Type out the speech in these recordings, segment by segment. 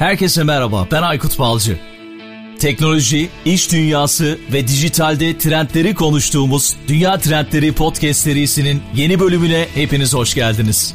Herkese merhaba, ben Aykut Balcı. Teknoloji, iş dünyası ve dijitalde trendleri konuştuğumuz Dünya Trendleri Podcast serisinin yeni bölümüne hepiniz hoş geldiniz.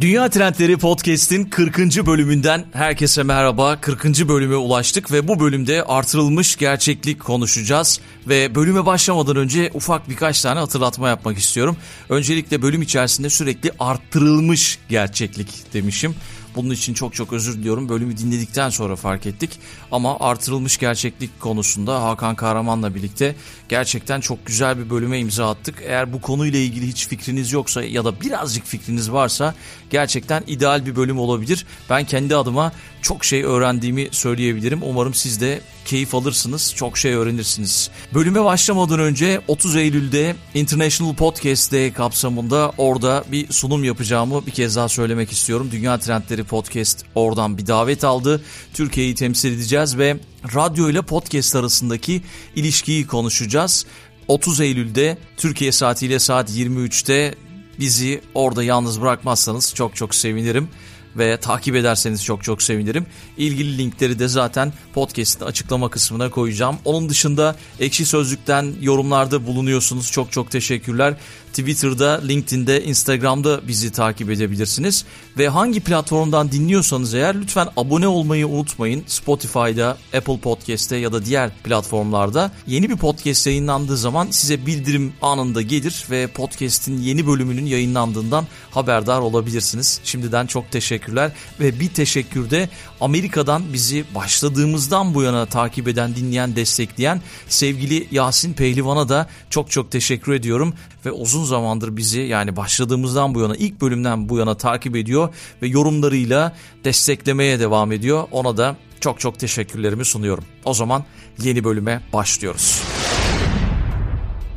Dünya Trendleri Podcast'in 40. bölümünden herkese merhaba. 40. bölüme ulaştık ve bu bölümde artırılmış gerçeklik konuşacağız. Ve bölüme başlamadan önce ufak birkaç tane hatırlatma yapmak istiyorum. Öncelikle bölüm içerisinde sürekli arttırılmış gerçeklik demişim. Bunun için çok çok özür diliyorum. Bölümü dinledikten sonra fark ettik. Ama artırılmış gerçeklik konusunda Hakan Kahraman'la birlikte gerçekten çok güzel bir bölüme imza attık. Eğer bu konuyla ilgili hiç fikriniz yoksa ya da birazcık fikriniz varsa gerçekten ideal bir bölüm olabilir. Ben kendi adıma çok şey öğrendiğimi söyleyebilirim. Umarım siz de keyif alırsınız, çok şey öğrenirsiniz. Bölüme başlamadan önce 30 Eylül'de International Podcast Day kapsamında orada bir sunum yapacağımı bir kez daha söylemek istiyorum. Dünya Trendleri Podcast oradan bir davet aldı. Türkiye'yi temsil edeceğiz ve radyo ile podcast arasındaki ilişkiyi konuşacağız. 30 Eylül'de Türkiye saatiyle saat 23'te bizi orada yalnız bırakmazsanız çok çok sevinirim ve takip ederseniz çok çok sevinirim. İlgili linkleri de zaten podcast'in açıklama kısmına koyacağım. Onun dışında Ekşi Sözlük'ten yorumlarda bulunuyorsunuz. Çok çok teşekkürler. Twitter'da, LinkedIn'de, Instagram'da bizi takip edebilirsiniz. Ve hangi platformdan dinliyorsanız eğer lütfen abone olmayı unutmayın. Spotify'da, Apple Podcast'te ya da diğer platformlarda yeni bir podcast yayınlandığı zaman size bildirim anında gelir ve podcast'in yeni bölümünün yayınlandığından haberdar olabilirsiniz. Şimdiden çok teşekkürler ve bir teşekkür de Amerika'dan bizi başladığımızdan bu yana takip eden, dinleyen, destekleyen sevgili Yasin Pehlivan'a da çok çok teşekkür ediyorum ve uzun zamandır bizi yani başladığımızdan bu yana ilk bölümden bu yana takip ediyor ve yorumlarıyla desteklemeye devam ediyor. Ona da çok çok teşekkürlerimi sunuyorum. O zaman yeni bölüme başlıyoruz.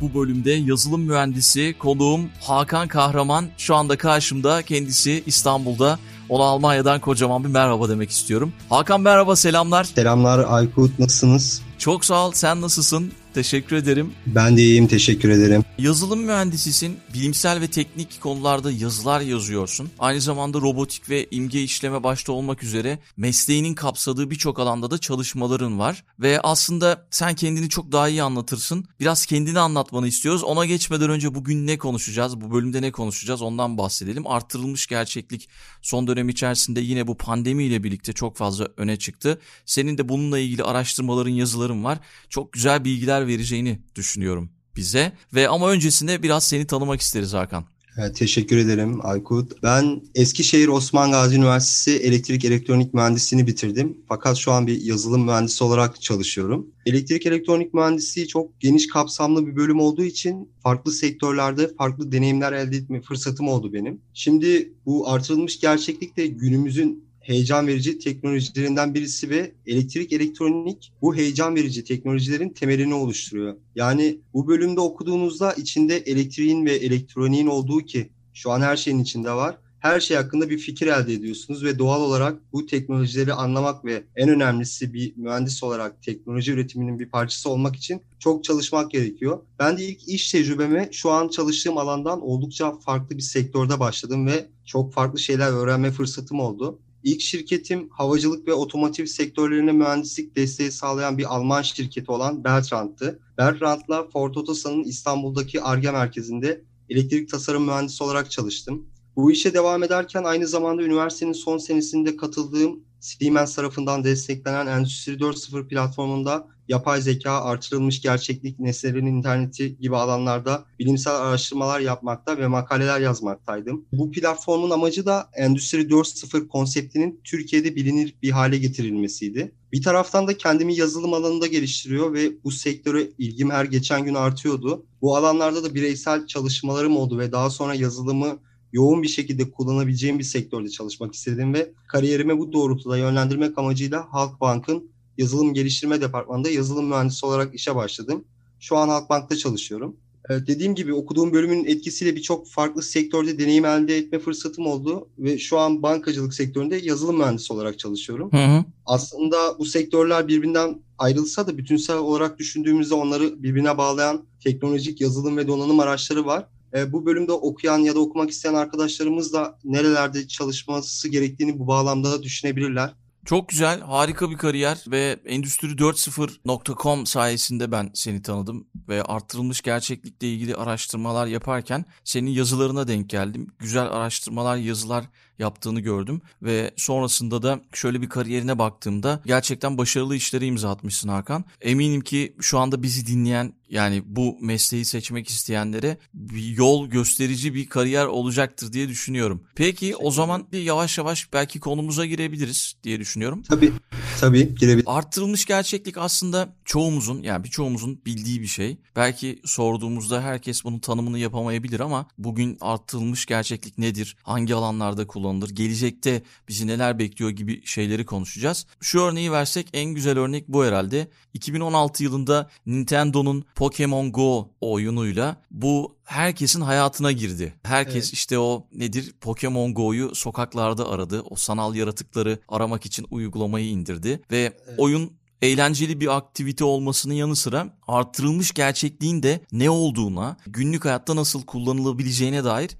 Bu bölümde yazılım mühendisi konuğum Hakan Kahraman şu anda karşımda kendisi İstanbul'da ona Almanya'dan kocaman bir merhaba demek istiyorum. Hakan merhaba selamlar. Selamlar Aykut nasılsınız? Çok sağ ol sen nasılsın? Teşekkür ederim. Ben de iyiyim teşekkür ederim. Yazılım mühendisisin. Bilimsel ve teknik konularda yazılar yazıyorsun. Aynı zamanda robotik ve imge işleme başta olmak üzere mesleğinin kapsadığı birçok alanda da çalışmaların var. Ve aslında sen kendini çok daha iyi anlatırsın. Biraz kendini anlatmanı istiyoruz. Ona geçmeden önce bugün ne konuşacağız? Bu bölümde ne konuşacağız? Ondan bahsedelim. Arttırılmış gerçeklik son dönem içerisinde yine bu pandemiyle birlikte çok fazla öne çıktı. Senin de bununla ilgili araştırmaların, yazıların var. Çok güzel bilgiler vereceğini düşünüyorum bize. Ve ama öncesinde biraz seni tanımak isteriz Hakan. Evet, teşekkür ederim Aykut. Ben Eskişehir Osman Gazi Üniversitesi Elektrik Elektronik Mühendisliğini bitirdim. Fakat şu an bir yazılım mühendisi olarak çalışıyorum. Elektrik Elektronik Mühendisliği çok geniş kapsamlı bir bölüm olduğu için farklı sektörlerde farklı deneyimler elde etme fırsatım oldu benim. Şimdi bu artırılmış gerçeklik de günümüzün heyecan verici teknolojilerinden birisi ve elektrik elektronik bu heyecan verici teknolojilerin temelini oluşturuyor. Yani bu bölümde okuduğunuzda içinde elektriğin ve elektroniğin olduğu ki şu an her şeyin içinde var. Her şey hakkında bir fikir elde ediyorsunuz ve doğal olarak bu teknolojileri anlamak ve en önemlisi bir mühendis olarak teknoloji üretiminin bir parçası olmak için çok çalışmak gerekiyor. Ben de ilk iş tecrübeme şu an çalıştığım alandan oldukça farklı bir sektörde başladım ve çok farklı şeyler öğrenme fırsatım oldu. İlk şirketim havacılık ve otomotiv sektörlerine mühendislik desteği sağlayan bir Alman şirketi olan Bertrand'tı. Bertrand'la Ford Otosan'ın İstanbul'daki ARGE merkezinde elektrik tasarım mühendisi olarak çalıştım. Bu işe devam ederken aynı zamanda üniversitenin son senesinde katıldığım Siemens tarafından desteklenen Endüstri 4.0 platformunda yapay zeka, artırılmış gerçeklik, nesnelerin interneti gibi alanlarda bilimsel araştırmalar yapmakta ve makaleler yazmaktaydım. Bu platformun amacı da Endüstri 4.0 konseptinin Türkiye'de bilinir bir hale getirilmesiydi. Bir taraftan da kendimi yazılım alanında geliştiriyor ve bu sektöre ilgim her geçen gün artıyordu. Bu alanlarda da bireysel çalışmalarım oldu ve daha sonra yazılımı yoğun bir şekilde kullanabileceğim bir sektörde çalışmak istedim ve kariyerime bu doğrultuda yönlendirmek amacıyla Halkbank'ın yazılım geliştirme departmanında yazılım mühendisi olarak işe başladım. Şu an Halkbank'ta çalışıyorum. Evet, dediğim gibi okuduğum bölümün etkisiyle birçok farklı sektörde deneyim elde etme fırsatım oldu ve şu an bankacılık sektöründe yazılım mühendisi olarak çalışıyorum. Hı hı. Aslında bu sektörler birbirinden ayrılsa da bütünsel olarak düşündüğümüzde onları birbirine bağlayan teknolojik yazılım ve donanım araçları var. E, bu bölümde okuyan ya da okumak isteyen arkadaşlarımız da nerelerde çalışması gerektiğini bu bağlamda da düşünebilirler. Çok güzel, harika bir kariyer ve Endüstri40.com sayesinde ben seni tanıdım ve arttırılmış gerçeklikle ilgili araştırmalar yaparken senin yazılarına denk geldim. Güzel araştırmalar, yazılar yaptığını gördüm ve sonrasında da şöyle bir kariyerine baktığımda gerçekten başarılı işleri imza atmışsın Hakan. Eminim ki şu anda bizi dinleyen yani bu mesleği seçmek isteyenlere bir yol gösterici bir kariyer olacaktır diye düşünüyorum. Peki o zaman bir yavaş yavaş belki konumuza girebiliriz diye düşünüyorum. Tabii, tabii girebiliriz. Arttırılmış gerçeklik aslında çoğumuzun yani birçoğumuzun bildiği bir şey. Belki sorduğumuzda herkes bunun tanımını yapamayabilir ama bugün arttırılmış gerçeklik nedir? Hangi alanlarda kullanılır? Gelecekte bizi neler bekliyor gibi şeyleri konuşacağız. Şu örneği versek en güzel örnek bu herhalde. 2016 yılında Nintendo'nun Pokemon Go oyunuyla bu herkesin hayatına girdi. Herkes evet. işte o nedir Pokemon Go'yu sokaklarda aradı. O sanal yaratıkları aramak için uygulamayı indirdi ve evet. oyun eğlenceli bir aktivite olmasının yanı sıra artırılmış gerçekliğin de ne olduğuna, günlük hayatta nasıl kullanılabileceğine dair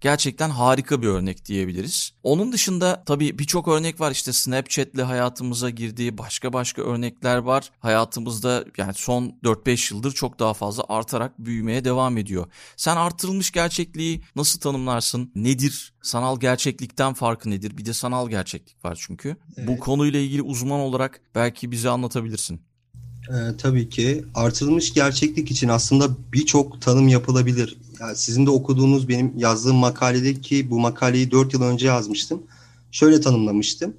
gerçekten harika bir örnek diyebiliriz. Onun dışında tabii birçok örnek var işte Snapchat'le hayatımıza girdiği başka başka örnekler var. Hayatımızda yani son 4-5 yıldır çok daha fazla artarak büyümeye devam ediyor. Sen artırılmış gerçekliği nasıl tanımlarsın? Nedir? Sanal gerçeklikten farkı nedir? Bir de sanal gerçeklik var çünkü. Evet. Bu konuyla ilgili uzman olarak belki bize anlatabilirsin. Ee, tabii ki artırılmış gerçeklik için aslında birçok tanım yapılabilir. Sizin de okuduğunuz benim yazdığım makalede ki bu makaleyi 4 yıl önce yazmıştım. Şöyle tanımlamıştım.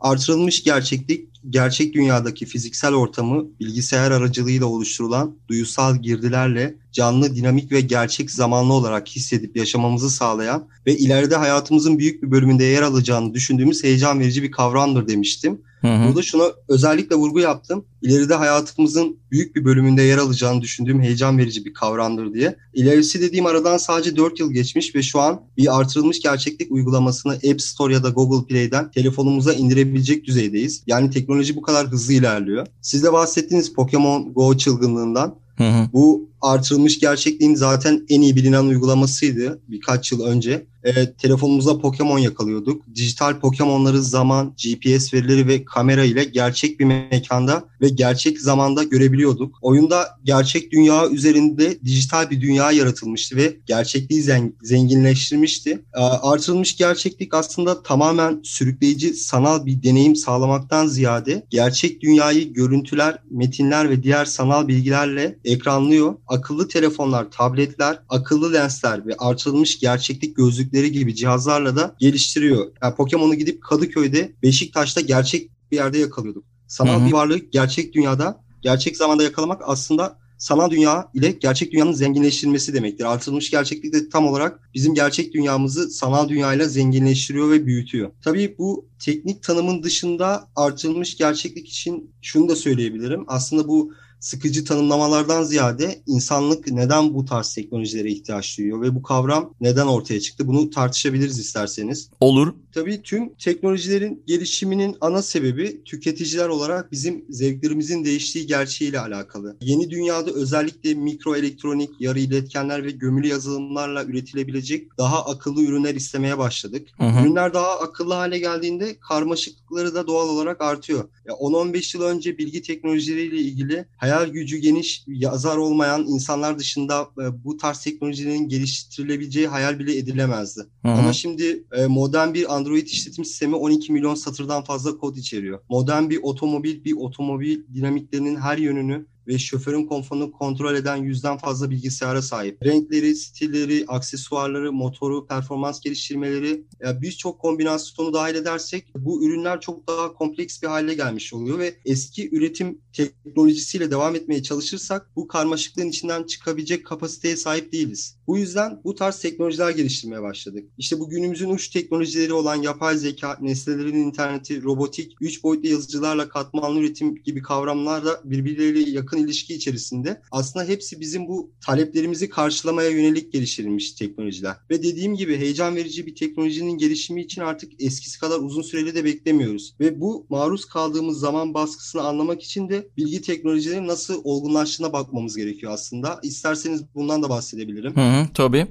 Artırılmış gerçeklik, gerçek dünyadaki fiziksel ortamı bilgisayar aracılığıyla oluşturulan duyusal girdilerle canlı, dinamik ve gerçek zamanlı olarak hissedip yaşamamızı sağlayan ve ileride hayatımızın büyük bir bölümünde yer alacağını düşündüğümüz heyecan verici bir kavramdır demiştim. Hı hı. Burada şuna özellikle vurgu yaptım. İleride hayatımızın büyük bir bölümünde yer alacağını düşündüğüm heyecan verici bir kavramdır diye. İlerisi dediğim aradan sadece 4 yıl geçmiş ve şu an bir artırılmış gerçeklik uygulamasını App Store ya da Google Play'den telefonumuza indirebilecek düzeydeyiz. Yani teknoloji bu kadar hızlı ilerliyor. Siz de bahsettiğiniz Pokemon Go çılgınlığından Hı hı. Bu artırılmış gerçekliğin zaten en iyi bilinen uygulamasıydı birkaç yıl önce. E, telefonumuzda Pokemon yakalıyorduk. Dijital Pokemon'ları zaman, GPS verileri ve kamera ile gerçek bir mekanda ve gerçek zamanda görebiliyorduk. Oyunda gerçek dünya üzerinde dijital bir dünya yaratılmıştı ve gerçekliği zenginleştirmişti. E, artırılmış gerçeklik aslında tamamen sürükleyici sanal bir deneyim sağlamaktan ziyade gerçek dünyayı görüntüler, metinler ve diğer sanal bilgilerle ekranlıyor. Akıllı telefonlar, tabletler, akıllı lensler ve artırılmış gerçeklik gözlükleri gibi cihazlarla da geliştiriyor. Yani Pokemon'u gidip Kadıköy'de, Beşiktaş'ta gerçek bir yerde yakalıyorduk. Sanal Hı-hı. bir varlığı gerçek dünyada, gerçek zamanda yakalamak aslında sanal dünya ile gerçek dünyanın zenginleştirilmesi demektir. Artırılmış gerçeklik de tam olarak bizim gerçek dünyamızı sanal dünyayla zenginleştiriyor ve büyütüyor. Tabii bu teknik tanımın dışında artırılmış gerçeklik için şunu da söyleyebilirim. Aslında bu sıkıcı tanımlamalardan ziyade insanlık neden bu tarz teknolojilere ihtiyaç duyuyor ve bu kavram neden ortaya çıktı? Bunu tartışabiliriz isterseniz. Olur. Tabii tüm teknolojilerin gelişiminin ana sebebi tüketiciler olarak bizim zevklerimizin değiştiği gerçeğiyle alakalı. Yeni dünyada özellikle mikro elektronik, yarı iletkenler ve gömülü yazılımlarla üretilebilecek daha akıllı ürünler istemeye başladık. Hı hı. Ürünler daha akıllı hale geldiğinde karmaşıklıkları da doğal olarak artıyor. Ya 10-15 yıl önce bilgi teknolojileriyle ilgili hayal gücü geniş, yazar olmayan insanlar dışında e, bu tarz teknolojilerin geliştirilebileceği hayal bile edilemezdi. Hı hı. Ama şimdi e, modern bir Android işletim sistemi 12 milyon satırdan fazla kod içeriyor. Modern bir otomobil, bir otomobil dinamiklerinin her yönünü ve şoförün konforunu kontrol eden yüzden fazla bilgisayara sahip. Renkleri, stilleri, aksesuarları, motoru, performans geliştirmeleri yani birçok kombinasyonu dahil edersek bu ürünler çok daha kompleks bir hale gelmiş oluyor ve eski üretim teknolojisiyle devam etmeye çalışırsak bu karmaşıklığın içinden çıkabilecek kapasiteye sahip değiliz. Bu yüzden bu tarz teknolojiler geliştirmeye başladık. İşte bu günümüzün uç teknolojileri olan yapay zeka, nesnelerin interneti, robotik, üç boyutlu yazıcılarla katmanlı üretim gibi kavramlar da birbirleriyle yakın yakın ilişki içerisinde aslında hepsi bizim bu taleplerimizi karşılamaya yönelik geliştirilmiş teknolojiler. Ve dediğim gibi heyecan verici bir teknolojinin gelişimi için artık eskisi kadar uzun süreli de beklemiyoruz. Ve bu maruz kaldığımız zaman baskısını anlamak için de bilgi teknolojilerinin nasıl olgunlaştığına bakmamız gerekiyor aslında. İsterseniz bundan da bahsedebilirim. Hı hı, tabii.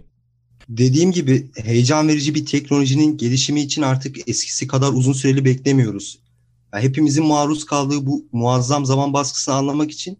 Dediğim gibi heyecan verici bir teknolojinin gelişimi için artık eskisi kadar uzun süreli beklemiyoruz. Yani hepimizin maruz kaldığı bu muazzam zaman baskısını anlamak için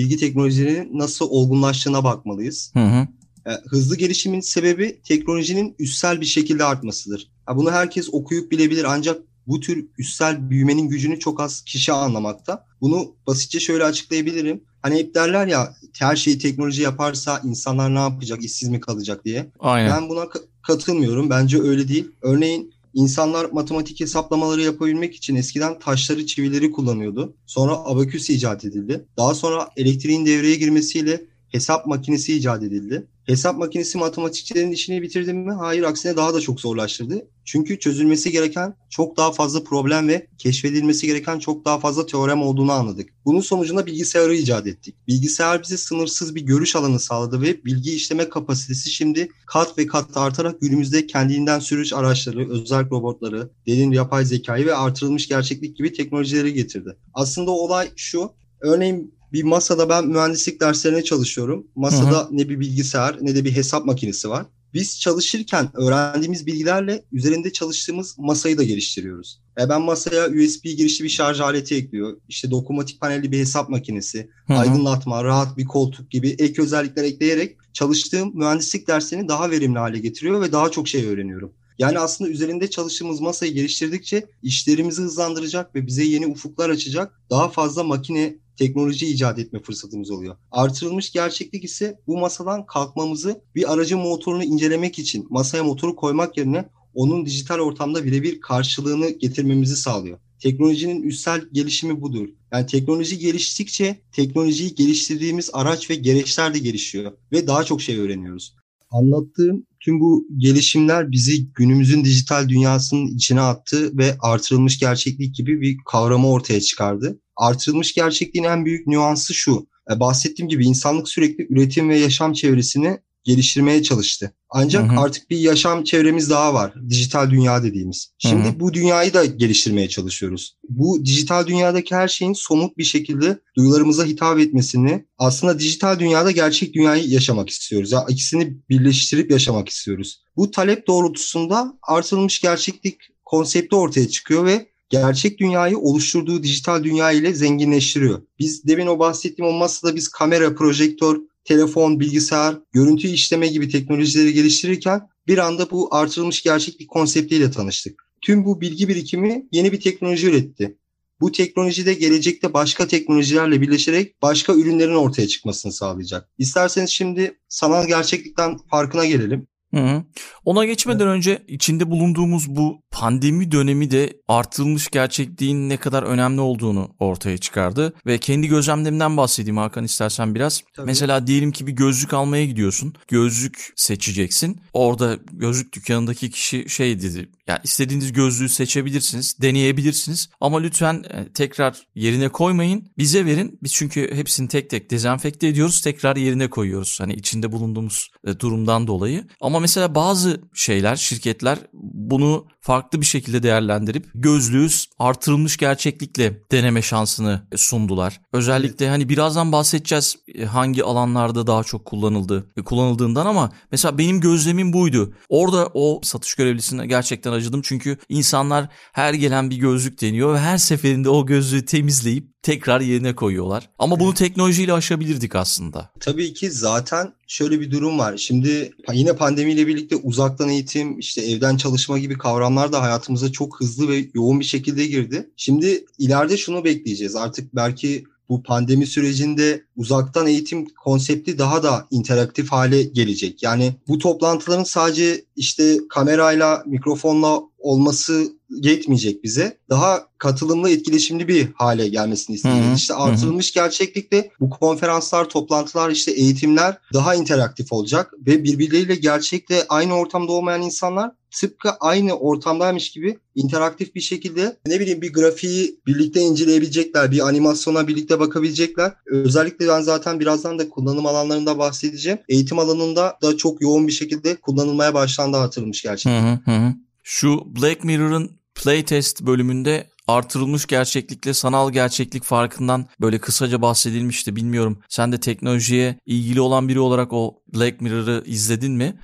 bilgi teknolojilerinin nasıl olgunlaştığına bakmalıyız. Hı hı. E, hızlı gelişimin sebebi teknolojinin üstsel bir şekilde artmasıdır. Bunu herkes okuyup bilebilir ancak bu tür üstsel büyümenin gücünü çok az kişi anlamakta. Bunu basitçe şöyle açıklayabilirim. Hani hep derler ya her şeyi teknoloji yaparsa insanlar ne yapacak, işsiz mi kalacak diye. Aynen. Ben buna katılmıyorum. Bence öyle değil. Örneğin insanlar matematik hesaplamaları yapabilmek için eskiden taşları, çivileri kullanıyordu. Sonra abaküs icat edildi. Daha sonra elektriğin devreye girmesiyle hesap makinesi icat edildi. Hesap makinesi matematikçilerin işini bitirdi mi? Hayır aksine daha da çok zorlaştırdı. Çünkü çözülmesi gereken çok daha fazla problem ve keşfedilmesi gereken çok daha fazla teorem olduğunu anladık. Bunun sonucunda bilgisayarı icat ettik. Bilgisayar bize sınırsız bir görüş alanı sağladı ve bilgi işleme kapasitesi şimdi kat ve kat artarak günümüzde kendinden sürüş araçları, özel robotları, derin yapay zekayı ve artırılmış gerçeklik gibi teknolojileri getirdi. Aslında olay şu, Örneğin bir masada ben mühendislik derslerine çalışıyorum. Masada hı hı. ne bir bilgisayar ne de bir hesap makinesi var. Biz çalışırken öğrendiğimiz bilgilerle üzerinde çalıştığımız masayı da geliştiriyoruz. E ben masaya USB girişli bir şarj aleti ekliyor. İşte dokunmatik panelli bir hesap makinesi, hı hı. aydınlatma, rahat bir koltuk gibi ek özellikler ekleyerek çalıştığım mühendislik derslerini daha verimli hale getiriyor ve daha çok şey öğreniyorum. Yani aslında üzerinde çalıştığımız masayı geliştirdikçe işlerimizi hızlandıracak ve bize yeni ufuklar açacak daha fazla makine teknoloji icat etme fırsatımız oluyor. Artırılmış gerçeklik ise bu masadan kalkmamızı bir aracın motorunu incelemek için masaya motoru koymak yerine onun dijital ortamda birebir karşılığını getirmemizi sağlıyor. Teknolojinin üstsel gelişimi budur. Yani teknoloji geliştikçe teknolojiyi geliştirdiğimiz araç ve gereçler de gelişiyor ve daha çok şey öğreniyoruz. Anlattığım tüm bu gelişimler bizi günümüzün dijital dünyasının içine attı ve artırılmış gerçeklik gibi bir kavramı ortaya çıkardı artırılmış gerçekliğin en büyük nüansı şu. E, bahsettiğim gibi insanlık sürekli üretim ve yaşam çevresini geliştirmeye çalıştı. Ancak hı hı. artık bir yaşam çevremiz daha var. Dijital dünya dediğimiz. Şimdi hı hı. bu dünyayı da geliştirmeye çalışıyoruz. Bu dijital dünyadaki her şeyin somut bir şekilde duyularımıza hitap etmesini aslında dijital dünyada gerçek dünyayı yaşamak istiyoruz. Ya ikisini birleştirip yaşamak istiyoruz. Bu talep doğrultusunda artırılmış gerçeklik konsepti ortaya çıkıyor ve gerçek dünyayı oluşturduğu dijital dünya ile zenginleştiriyor. Biz demin o bahsettiğim o masada biz kamera, projektör, telefon, bilgisayar, görüntü işleme gibi teknolojileri geliştirirken bir anda bu artırılmış gerçeklik konseptiyle tanıştık. Tüm bu bilgi birikimi yeni bir teknoloji üretti. Bu teknoloji de gelecekte başka teknolojilerle birleşerek başka ürünlerin ortaya çıkmasını sağlayacak. İsterseniz şimdi sanal gerçeklikten farkına gelelim. Hı hı. Ona geçmeden evet. önce içinde bulunduğumuz bu pandemi dönemi de artılmış gerçekliğin ne kadar önemli olduğunu ortaya çıkardı. Ve kendi gözlemlerimden bahsedeyim Hakan istersen biraz. Tabii. Mesela diyelim ki bir gözlük almaya gidiyorsun. Gözlük seçeceksin. Orada gözlük dükkanındaki kişi şey dedi. Ya istediğiniz gözlüğü seçebilirsiniz, deneyebilirsiniz ama lütfen e, tekrar yerine koymayın. Bize verin. Biz çünkü hepsini tek tek dezenfekte ediyoruz, tekrar yerine koyuyoruz. Hani içinde bulunduğumuz e, durumdan dolayı. Ama mesela bazı şeyler, şirketler bunu farklı bir şekilde değerlendirip gözlüğü artırılmış gerçeklikle deneme şansını sundular. Özellikle hani birazdan bahsedeceğiz e, hangi alanlarda daha çok kullanıldı, e, kullanıldığından ama mesela benim gözlemim buydu. Orada o satış görevlisine gerçekten acıdım çünkü insanlar her gelen bir gözlük deniyor ve her seferinde o gözlüğü temizleyip tekrar yerine koyuyorlar. Ama bunu teknolojiyle aşabilirdik aslında. Tabii ki zaten şöyle bir durum var. Şimdi yine pandemiyle birlikte uzaktan eğitim, işte evden çalışma gibi kavramlar da hayatımıza çok hızlı ve yoğun bir şekilde girdi. Şimdi ileride şunu bekleyeceğiz. Artık belki bu pandemi sürecinde uzaktan eğitim konsepti daha da interaktif hale gelecek. Yani bu toplantıların sadece işte kamerayla, mikrofonla olması yetmeyecek bize. Daha katılımlı, etkileşimli bir hale gelmesini istiyoruz. İşte artırılmış gerçeklikte bu konferanslar, toplantılar, işte eğitimler daha interaktif olacak ve birbirleriyle gerçekte aynı ortamda olmayan insanlar tıpkı aynı ortamdaymış gibi interaktif bir şekilde ne bileyim bir grafiği birlikte inceleyebilecekler, bir animasyona birlikte bakabilecekler. Özellikle ben zaten birazdan da kullanım alanlarında bahsedeceğim. Eğitim alanında da çok yoğun bir şekilde kullanılmaya başlandı artırılmış gerçekten. Hı hı hı. Şu Black Mirror'ın playtest bölümünde artırılmış gerçeklikle sanal gerçeklik farkından böyle kısaca bahsedilmişti. Bilmiyorum sen de teknolojiye ilgili olan biri olarak o Black Mirror'ı izledin mi?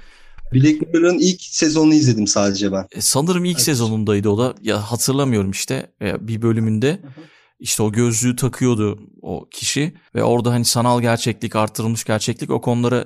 Black Mirror'ın ilk sezonunu izledim sadece ben. E, sanırım ilk evet. sezonundaydı o da. Ya hatırlamıyorum işte bir bölümünde. İşte o gözlüğü takıyordu o kişi ve orada hani sanal gerçeklik, artırılmış gerçeklik o konulara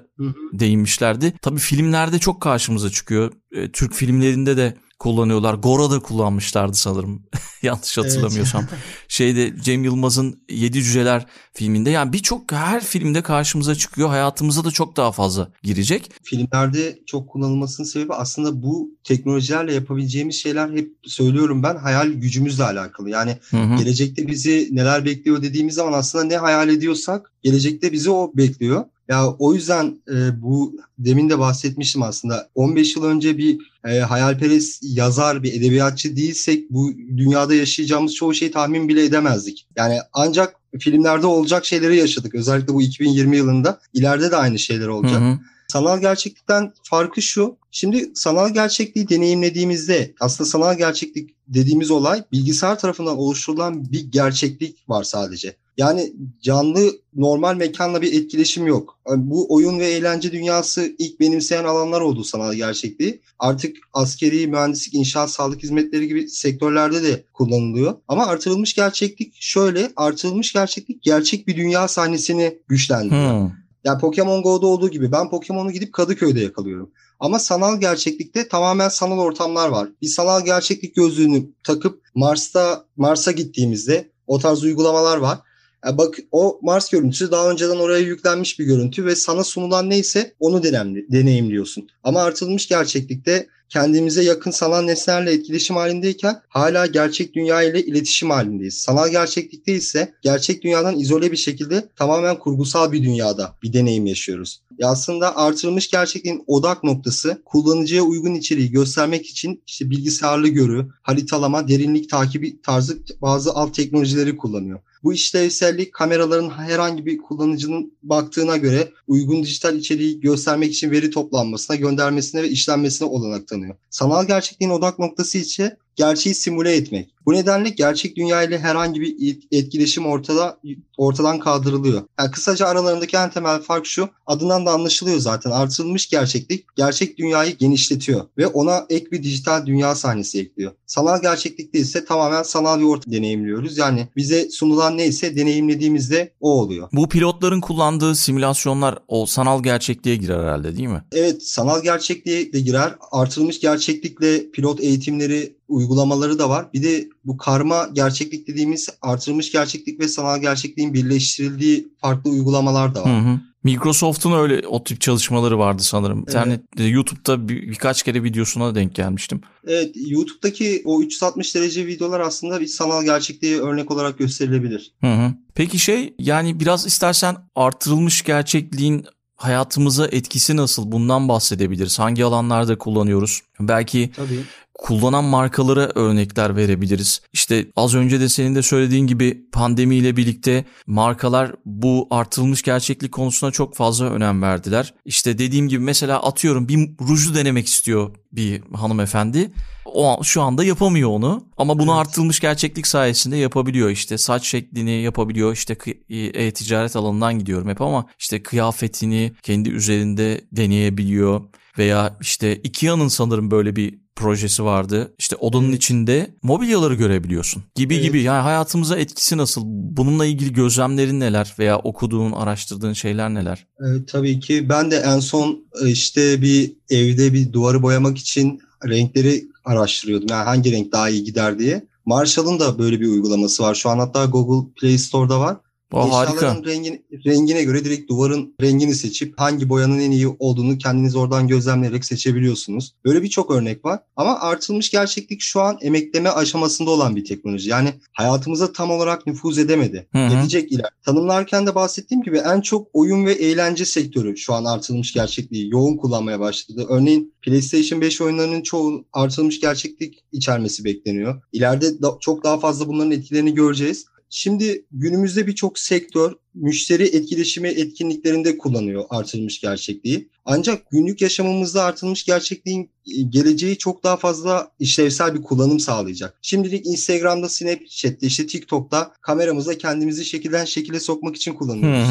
değinmişlerdi. Tabii filmlerde çok karşımıza çıkıyor. E, Türk filmlerinde de kullanıyorlar. Gora'da kullanmışlardı sanırım. Yanlış hatırlamıyorsam. Evet. Şeyde Cem Yılmaz'ın Yedi Cüceler filminde yani birçok her filmde karşımıza çıkıyor. Hayatımıza da çok daha fazla girecek. Filmlerde çok kullanılmasının sebebi aslında bu teknolojilerle yapabileceğimiz şeyler hep söylüyorum ben hayal gücümüzle alakalı. Yani hı hı. gelecekte bizi neler bekliyor dediğimiz zaman aslında ne hayal ediyorsak gelecekte bizi o bekliyor. Ya o yüzden e, bu demin de bahsetmiştim aslında. 15 yıl önce bir e, hayalperest yazar, bir edebiyatçı değilsek bu dünyada yaşayacağımız çoğu şeyi tahmin bile edemezdik. Yani ancak filmlerde olacak şeyleri yaşadık. Özellikle bu 2020 yılında. ileride de aynı şeyler olacak. Hı hı. Sanal gerçeklikten farkı şu. Şimdi sanal gerçekliği deneyimlediğimizde aslında sanal gerçeklik dediğimiz olay bilgisayar tarafından oluşturulan bir gerçeklik var sadece. Yani canlı normal mekanla bir etkileşim yok. Bu oyun ve eğlence dünyası ilk benimseyen alanlar oldu sanal gerçekliği. Artık askeri, mühendislik, inşaat, sağlık hizmetleri gibi sektörlerde de kullanılıyor. Ama artırılmış gerçeklik şöyle, artırılmış gerçeklik gerçek bir dünya sahnesini güçlendiriyor. Hmm. Yani Pokemon Go'da olduğu gibi ben Pokemon'u gidip Kadıköy'de yakalıyorum. Ama sanal gerçeklikte tamamen sanal ortamlar var. Bir sanal gerçeklik gözlüğünü takıp Mars'ta Mars'a gittiğimizde o tarz uygulamalar var. Yani bak o Mars görüntüsü daha önceden oraya yüklenmiş bir görüntü ve sana sunulan neyse onu deneyimliyorsun. Ama artılmış gerçeklikte kendimize yakın sanal nesnelerle etkileşim halindeyken hala gerçek dünya ile iletişim halindeyiz. Sanal gerçeklikte ise gerçek dünyadan izole bir şekilde tamamen kurgusal bir dünyada bir deneyim yaşıyoruz. Ya aslında artırılmış gerçekliğin odak noktası kullanıcıya uygun içeriği göstermek için işte bilgisayarlı görü, haritalama, derinlik takibi tarzı bazı alt teknolojileri kullanıyor. Bu işlevsellik kameraların herhangi bir kullanıcının baktığına göre uygun dijital içeriği göstermek için veri toplanmasına, göndermesine ve işlenmesine olanak tanıyor. Sanal gerçekliğin odak noktası ise gerçeği simüle etmek. Bu nedenle gerçek dünya ile herhangi bir etkileşim ortada ortadan kaldırılıyor. Yani kısaca aralarındaki en temel fark şu. Adından da anlaşılıyor zaten. Artırılmış gerçeklik gerçek dünyayı genişletiyor ve ona ek bir dijital dünya sahnesi ekliyor. Sanal gerçeklikte ise tamamen sanal bir ortam deneyimliyoruz. Yani bize sunulan neyse deneyimlediğimizde o oluyor. Bu pilotların kullandığı simülasyonlar o sanal gerçekliğe girer herhalde değil mi? Evet, sanal gerçekliğe de girer. Artırılmış gerçeklikle pilot eğitimleri uygulamaları da var. Bir de bu karma gerçeklik dediğimiz artırılmış gerçeklik ve sanal gerçekliğin birleştirildiği farklı uygulamalar da var. Hı hı. Microsoft'un öyle o tip çalışmaları vardı sanırım. Evet. İnternette YouTube'da bir, birkaç kere videosuna denk gelmiştim. Evet, YouTube'daki o 360 derece videolar aslında bir sanal gerçekliğe örnek olarak gösterilebilir. Hı hı. Peki şey yani biraz istersen artırılmış gerçekliğin hayatımıza etkisi nasıl? Bundan bahsedebiliriz. Hangi alanlarda kullanıyoruz? Belki Tabii kullanan markalara örnekler verebiliriz. İşte az önce de senin de söylediğin gibi pandemiyle birlikte markalar bu artırılmış gerçeklik konusuna çok fazla önem verdiler. İşte dediğim gibi mesela atıyorum bir ruju denemek istiyor bir hanımefendi. O şu anda yapamıyor onu ama bunu evet. artırılmış gerçeklik sayesinde yapabiliyor. İşte saç şeklini yapabiliyor. İşte e-ticaret alanından gidiyorum hep ama işte kıyafetini kendi üzerinde deneyebiliyor veya işte Ikea'nın sanırım böyle bir projesi vardı. İşte odanın içinde mobilyaları görebiliyorsun. Gibi evet. gibi. Yani hayatımıza etkisi nasıl? Bununla ilgili gözlemlerin neler veya okuduğun, araştırdığın şeyler neler? Evet, tabii ki ben de en son e, işte bir evde bir duvarı boyamak için renkleri araştırıyordum. Yani hangi renk daha iyi gider diye. Marshall'ın da böyle bir uygulaması var. Şu an hatta Google Play Store'da var. O harika. Rengin, rengine göre direkt duvarın rengini seçip hangi boyanın en iyi olduğunu kendiniz oradan gözlemleyerek seçebiliyorsunuz. Böyle birçok örnek var. Ama artılmış gerçeklik şu an emekleme aşamasında olan bir teknoloji. Yani hayatımıza tam olarak nüfuz edemedi. Hı hı. Edecek iler. Tanımlarken de bahsettiğim gibi en çok oyun ve eğlence sektörü şu an artılmış gerçekliği yoğun kullanmaya başladı. Örneğin PlayStation 5 oyunlarının çoğu artılmış gerçeklik içermesi bekleniyor. İleride da, çok daha fazla bunların etkilerini göreceğiz. Şimdi günümüzde birçok sektör müşteri etkileşimi etkinliklerinde kullanıyor artırılmış gerçekliği. Ancak günlük yaşamımızda artırılmış gerçekliğin e, geleceği çok daha fazla işlevsel bir kullanım sağlayacak. Şimdilik Instagram'da, Snapchat'te, işte TikTok'ta kameramızla kendimizi şekilden şekile sokmak için kullanıyoruz.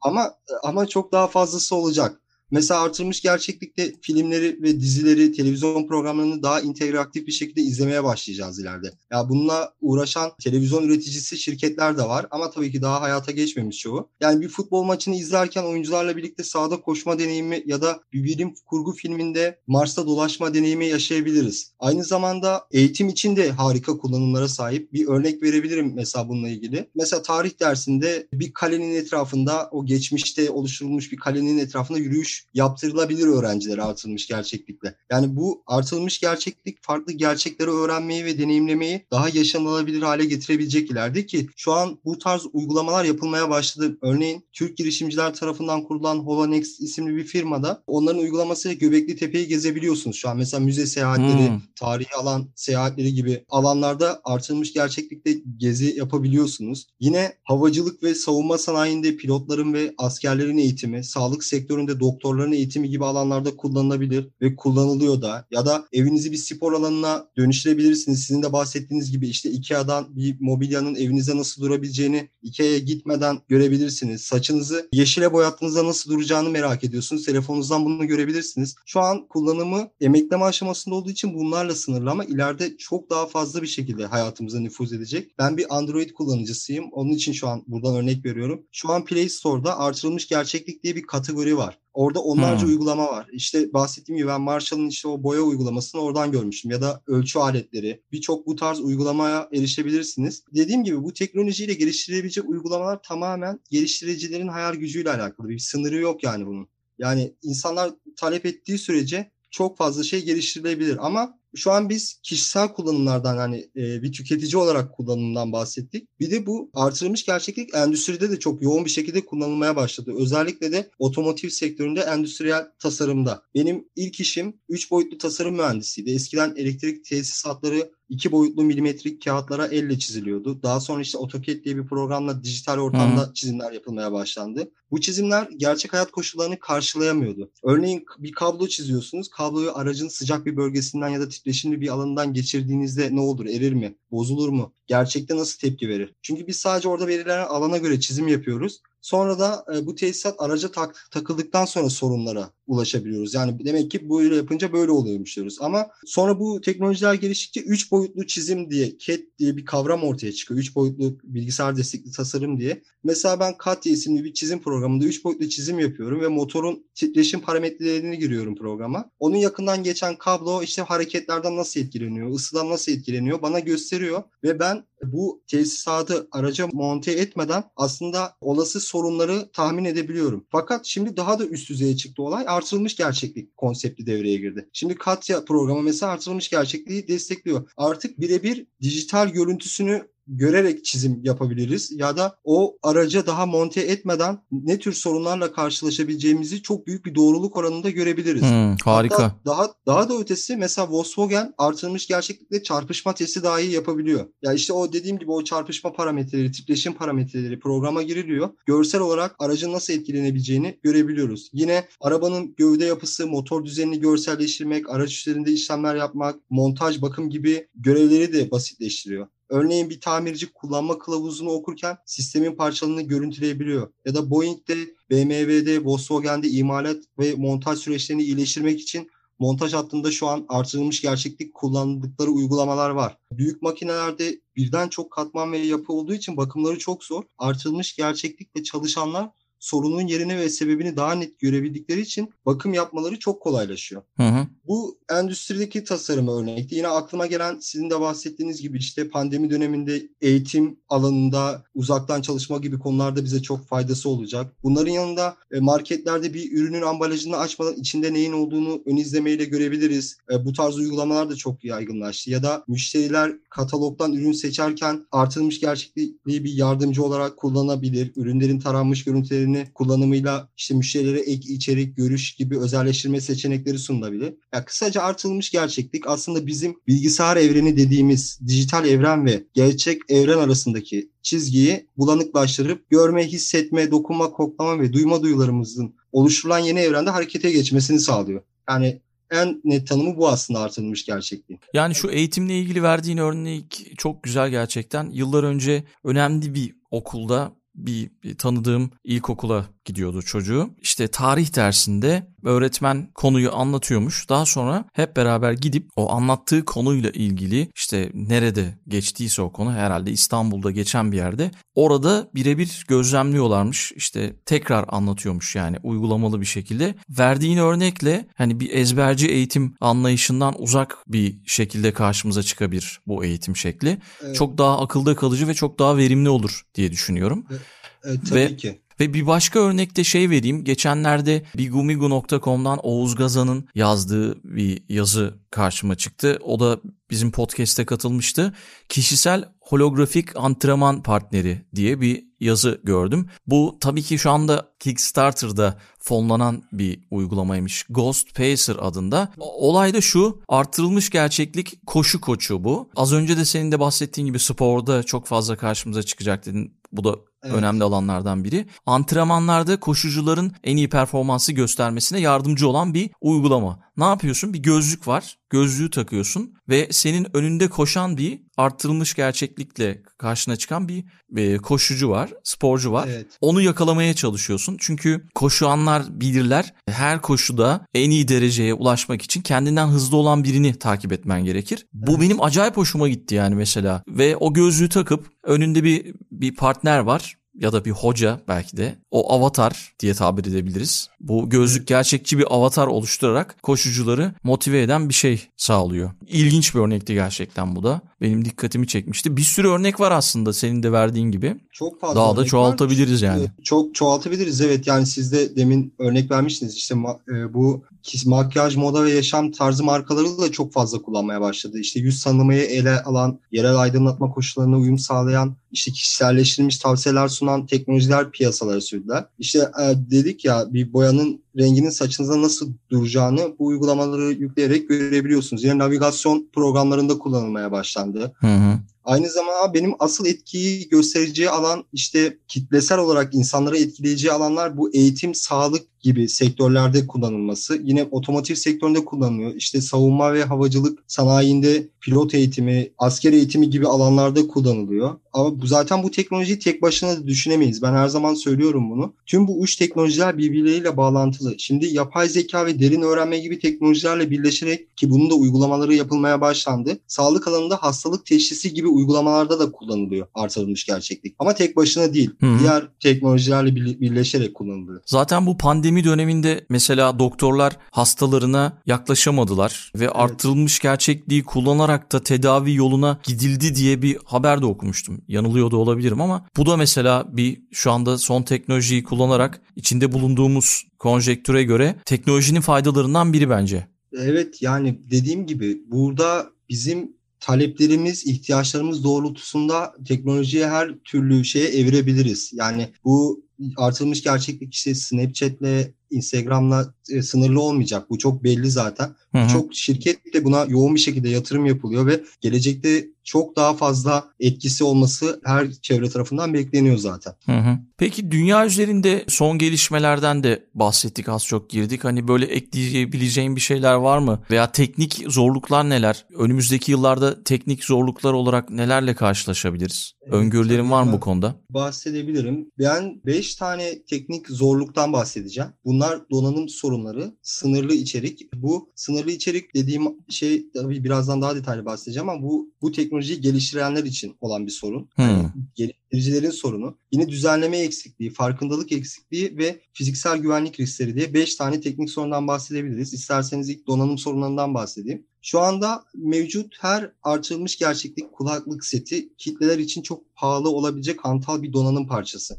ama ama çok daha fazlası olacak. Mesela artırılmış gerçeklikte filmleri ve dizileri, televizyon programlarını daha interaktif bir şekilde izlemeye başlayacağız ileride. Ya bununla uğraşan televizyon üreticisi şirketler de var ama tabii ki daha hayata geçmemiş çoğu. Yani bir futbol maçını izlerken oyuncularla birlikte sahada koşma deneyimi ya da bir bilim kurgu filminde Mars'ta dolaşma deneyimi yaşayabiliriz. Aynı zamanda eğitim için de harika kullanımlara sahip. Bir örnek verebilirim mesela bununla ilgili. Mesela tarih dersinde bir kalenin etrafında o geçmişte oluşturulmuş bir kalenin etrafında yürüyüş yaptırılabilir öğrencilere artırılmış gerçeklikle. Yani bu artırılmış gerçeklik farklı gerçekleri öğrenmeyi ve deneyimlemeyi daha yaşanılabilir hale getirebilecek ileride ki şu an bu tarz uygulamalar yapılmaya başladı. Örneğin Türk girişimciler tarafından kurulan Holonext isimli bir firmada onların uygulamasıyla Göbekli Tepe'yi gezebiliyorsunuz şu an. Mesela müze seyahatleri, hmm. tarihi alan seyahatleri gibi alanlarda artırılmış gerçeklikte gezi yapabiliyorsunuz. Yine havacılık ve savunma sanayinde pilotların ve askerlerin eğitimi, sağlık sektöründe doktorların eğitimi gibi alanlarda kullanılabilir ve kullanılıyor da. Ya da evinizi bir spor alanına dönüştürebilirsiniz. Sizin de bahsettiğiniz gibi işte Ikea'dan bir mobilyanın evinize nasıl durabileceğini Ikea'ya gitmeden görebilirsiniz. Saçınızı yeşile boyattığınızda nasıl duracağını merak ediyorsunuz. Telefonunuzdan bunu görebilirsiniz. Şu an kullanımı emekleme aşamasında olduğu için bunlarla sınırlı ama ileride çok daha fazla bir şekilde hayatımıza nüfuz edecek. Ben bir Android kullanıcısıyım. Onun için şu an buradan örnek veriyorum. Şu an Play Store'da artırılmış gerçeklik diye bir kategori var. Orada onlarca hmm. uygulama var. İşte bahsettiğim gibi ben Marshall'ın işte o boya uygulamasını oradan görmüştüm ya da ölçü aletleri. Birçok bu tarz uygulamaya erişebilirsiniz. Dediğim gibi bu teknolojiyle geliştirilebilecek uygulamalar tamamen geliştiricilerin hayal gücüyle alakalı. Bir sınırı yok yani bunun. Yani insanlar talep ettiği sürece çok fazla şey geliştirilebilir ama şu an biz kişisel kullanımlardan hani e, bir tüketici olarak kullanımdan bahsettik. Bir de bu artırılmış gerçeklik endüstride de çok yoğun bir şekilde kullanılmaya başladı. Özellikle de otomotiv sektöründe endüstriyel tasarımda. Benim ilk işim 3 boyutlu tasarım mühendisiydi. Eskiden elektrik tesisatları iki boyutlu milimetrik kağıtlara elle çiziliyordu. Daha sonra işte AutoCAD diye bir programla dijital ortamda Hı. çizimler yapılmaya başlandı. Bu çizimler gerçek hayat koşullarını karşılayamıyordu. Örneğin bir kablo çiziyorsunuz. Kabloyu aracın sıcak bir bölgesinden ya da titreşimli bir alanından geçirdiğinizde ne olur? Erir mi? Bozulur mu? Gerçekte nasıl tepki verir? Çünkü biz sadece orada verilen alana göre çizim yapıyoruz. Sonra da e, bu tesisat araca tak, takıldıktan sonra sorunlara ulaşabiliyoruz. Yani demek ki böyle yapınca böyle oluyormuş diyoruz. Ama sonra bu teknolojiler geliştikçe 3 boyutlu çizim diye CAD diye bir kavram ortaya çıkıyor. 3 boyutlu bilgisayar destekli tasarım diye. Mesela ben Katya isimli bir çizim programında 3 boyutlu çizim yapıyorum ve motorun titreşim parametrelerini giriyorum programa. Onun yakından geçen kablo işte hareketlerden nasıl etkileniyor, ısıdan nasıl etkileniyor bana gösteriyor ve ben bu tesisatı araca monte etmeden aslında olası sorunları tahmin edebiliyorum. Fakat şimdi daha da üst düzeye çıktı olay. Artırılmış gerçeklik konsepti devreye girdi. Şimdi Katya programı mesela artırılmış gerçekliği destekliyor. Artık birebir dijital görüntüsünü görerek çizim yapabiliriz ya da o araca daha monte etmeden ne tür sorunlarla karşılaşabileceğimizi çok büyük bir doğruluk oranında görebiliriz. Hmm, harika. Hatta daha daha da ötesi mesela Volkswagen artırılmış gerçeklikle çarpışma testi dahi yapabiliyor. Ya yani işte o dediğim gibi o çarpışma parametreleri, titreşim parametreleri programa giriliyor. Görsel olarak aracın nasıl etkilenebileceğini görebiliyoruz. Yine arabanın gövde yapısı, motor düzenini görselleştirmek, araç üzerinde işlemler yapmak, montaj, bakım gibi görevleri de basitleştiriyor. Örneğin bir tamirci kullanma kılavuzunu okurken sistemin parçalarını görüntüleyebiliyor. Ya da Boeing'de, BMW'de, Volkswagen'de imalat ve montaj süreçlerini iyileştirmek için montaj hattında şu an artırılmış gerçeklik kullandıkları uygulamalar var. Büyük makinelerde birden çok katman ve yapı olduğu için bakımları çok zor. Artırılmış gerçeklikle çalışanlar sorunun yerini ve sebebini daha net görebildikleri için bakım yapmaları çok kolaylaşıyor. Hı hı. Bu endüstrideki tasarıma örnekti. Yine aklıma gelen sizin de bahsettiğiniz gibi işte pandemi döneminde eğitim alanında uzaktan çalışma gibi konularda bize çok faydası olacak. Bunların yanında e, marketlerde bir ürünün ambalajını açmadan içinde neyin olduğunu ön izlemeyle görebiliriz. E, bu tarz uygulamalar da çok yaygınlaştı. Ya da müşteriler katalogdan ürün seçerken artırılmış gerçekliği bir yardımcı olarak kullanabilir. Ürünlerin taranmış görüntülerini ürünlerini kullanımıyla işte müşterilere ek içerik, görüş gibi özelleştirme seçenekleri sunulabilir. Yani kısaca artılmış gerçeklik aslında bizim bilgisayar evreni dediğimiz dijital evren ve gerçek evren arasındaki çizgiyi bulanıklaştırıp görme, hissetme, dokunma, koklama ve duyma duyularımızın oluşturulan yeni evrende harekete geçmesini sağlıyor. Yani en net tanımı bu aslında artırılmış gerçekliğin. Yani şu eğitimle ilgili verdiğin örnek çok güzel gerçekten. Yıllar önce önemli bir okulda bir tanıdığım ilkokula gidiyordu çocuğu. İşte tarih dersinde öğretmen konuyu anlatıyormuş. Daha sonra hep beraber gidip o anlattığı konuyla ilgili işte nerede geçtiyse o konu herhalde İstanbul'da geçen bir yerde orada birebir gözlemliyorlarmış. İşte tekrar anlatıyormuş yani uygulamalı bir şekilde. Verdiğin örnekle hani bir ezberci eğitim anlayışından uzak bir şekilde karşımıza çıkabilir bu eğitim şekli. Evet. Çok daha akılda kalıcı ve çok daha verimli olur diye düşünüyorum. Evet, evet tabii ve, ki. Ve bir başka örnekte şey vereyim. Geçenlerde bigumigu.com'dan Oğuz Gazan'ın yazdığı bir yazı karşıma çıktı. O da bizim podcast'e katılmıştı. Kişisel holografik antrenman partneri diye bir yazı gördüm. Bu tabii ki şu anda Kickstarter'da fonlanan bir uygulamaymış. Ghost Pacer adında. Olay da şu artırılmış gerçeklik koşu koçu bu. Az önce de senin de bahsettiğin gibi sporda çok fazla karşımıza çıkacak dedin. Bu da Evet. önemli alanlardan biri. Antrenmanlarda koşucuların en iyi performansı göstermesine yardımcı olan bir uygulama. Ne yapıyorsun? Bir gözlük var. Gözlüğü takıyorsun ve senin önünde koşan bir arttırılmış gerçeklikle karşına çıkan bir e, koşucu var, sporcu var. Evet. Onu yakalamaya çalışıyorsun. Çünkü koşuanlar bilirler. Her koşuda en iyi dereceye ulaşmak için kendinden hızlı olan birini takip etmen gerekir. Evet. Bu benim acayip hoşuma gitti yani mesela. Ve o gözlüğü takıp önünde bir bir partner var ya da bir hoca belki de o avatar diye tabir edebiliriz. Bu gözlük gerçekçi bir avatar oluşturarak koşucuları motive eden bir şey sağlıyor. İlginç bir örnekti gerçekten bu da. Benim dikkatimi çekmişti. Bir sürü örnek var aslında senin de verdiğin gibi. Çok fazla Daha da çoğaltabiliriz var. yani. Çok çoğaltabiliriz evet. Yani siz de demin örnek vermiştiniz. İşte e, bu makyaj, moda ve yaşam tarzı markaları da çok fazla kullanmaya başladı. İşte yüz tanımayı ele alan, yerel aydınlatma koşullarına uyum sağlayan, işte kişiselleştirilmiş tavsiyeler sunan teknolojiler piyasalara sürdüler. İşte e, dedik ya bir boyanın renginin saçınıza nasıl duracağını bu uygulamaları yükleyerek görebiliyorsunuz. Yine navigasyon programlarında kullanılmaya başlandı. Hı hı. Aynı zamanda benim asıl etkiyi göstereceği alan işte kitlesel olarak insanları etkileyeceği alanlar bu eğitim, sağlık gibi sektörlerde kullanılması. Yine otomotiv sektöründe kullanılıyor. İşte savunma ve havacılık sanayinde pilot eğitimi, asker eğitimi gibi alanlarda kullanılıyor. Ama bu zaten bu teknolojiyi tek başına da düşünemeyiz. Ben her zaman söylüyorum bunu. Tüm bu üç teknolojiler birbirleriyle bağlantılı. Şimdi yapay zeka ve derin öğrenme gibi teknolojilerle birleşerek ki bunun da uygulamaları yapılmaya başlandı. Sağlık alanında hastalık teşhisi gibi uygulamalarda da kullanılıyor artırılmış gerçeklik. Ama tek başına değil. Hı-hı. Diğer teknolojilerle birleşerek kullanılıyor. Zaten bu pandemi döneminde mesela doktorlar hastalarına yaklaşamadılar ve evet. artırılmış gerçekliği kullanarak da tedavi yoluna gidildi diye bir haber de okumuştum. Yanılıyor da olabilirim ama bu da mesela bir şu anda son teknolojiyi kullanarak içinde bulunduğumuz konjektüre göre teknolojinin faydalarından biri bence. Evet yani dediğim gibi burada bizim taleplerimiz, ihtiyaçlarımız doğrultusunda teknolojiye her türlü şeye evirebiliriz. Yani bu artırılmış gerçeklik işte Snapchat'le Instagram'la e, sınırlı olmayacak. Bu çok belli zaten. Hı hı. Çok şirket de buna yoğun bir şekilde yatırım yapılıyor ve gelecekte çok daha fazla etkisi olması her çevre tarafından bekleniyor zaten. Hı hı. Peki dünya üzerinde son gelişmelerden de bahsettik az çok girdik. Hani böyle ekleyebileceğin bir şeyler var mı? Veya teknik zorluklar neler? Önümüzdeki yıllarda teknik zorluklar olarak nelerle karşılaşabiliriz? Evet, Öngörülerin var mı bu konuda? Bahsedebilirim. Ben 5 tane teknik zorluktan bahsedeceğim. Bunlar donanım sorunları, sınırlı içerik. Bu sınırlı içerik dediğim şey tabii birazdan daha detaylı bahsedeceğim ama bu bu teknolojiyi geliştirenler için olan bir sorun. Hmm. Yani geliştiricilerin sorunu. Yine düzenleme eksikliği, farkındalık eksikliği ve fiziksel güvenlik riskleri diye 5 tane teknik sorundan bahsedebiliriz. İsterseniz ilk donanım sorunlarından bahsedeyim. Şu anda mevcut her artırılmış gerçeklik kulaklık seti kitleler için çok pahalı olabilecek hantal bir donanım parçası.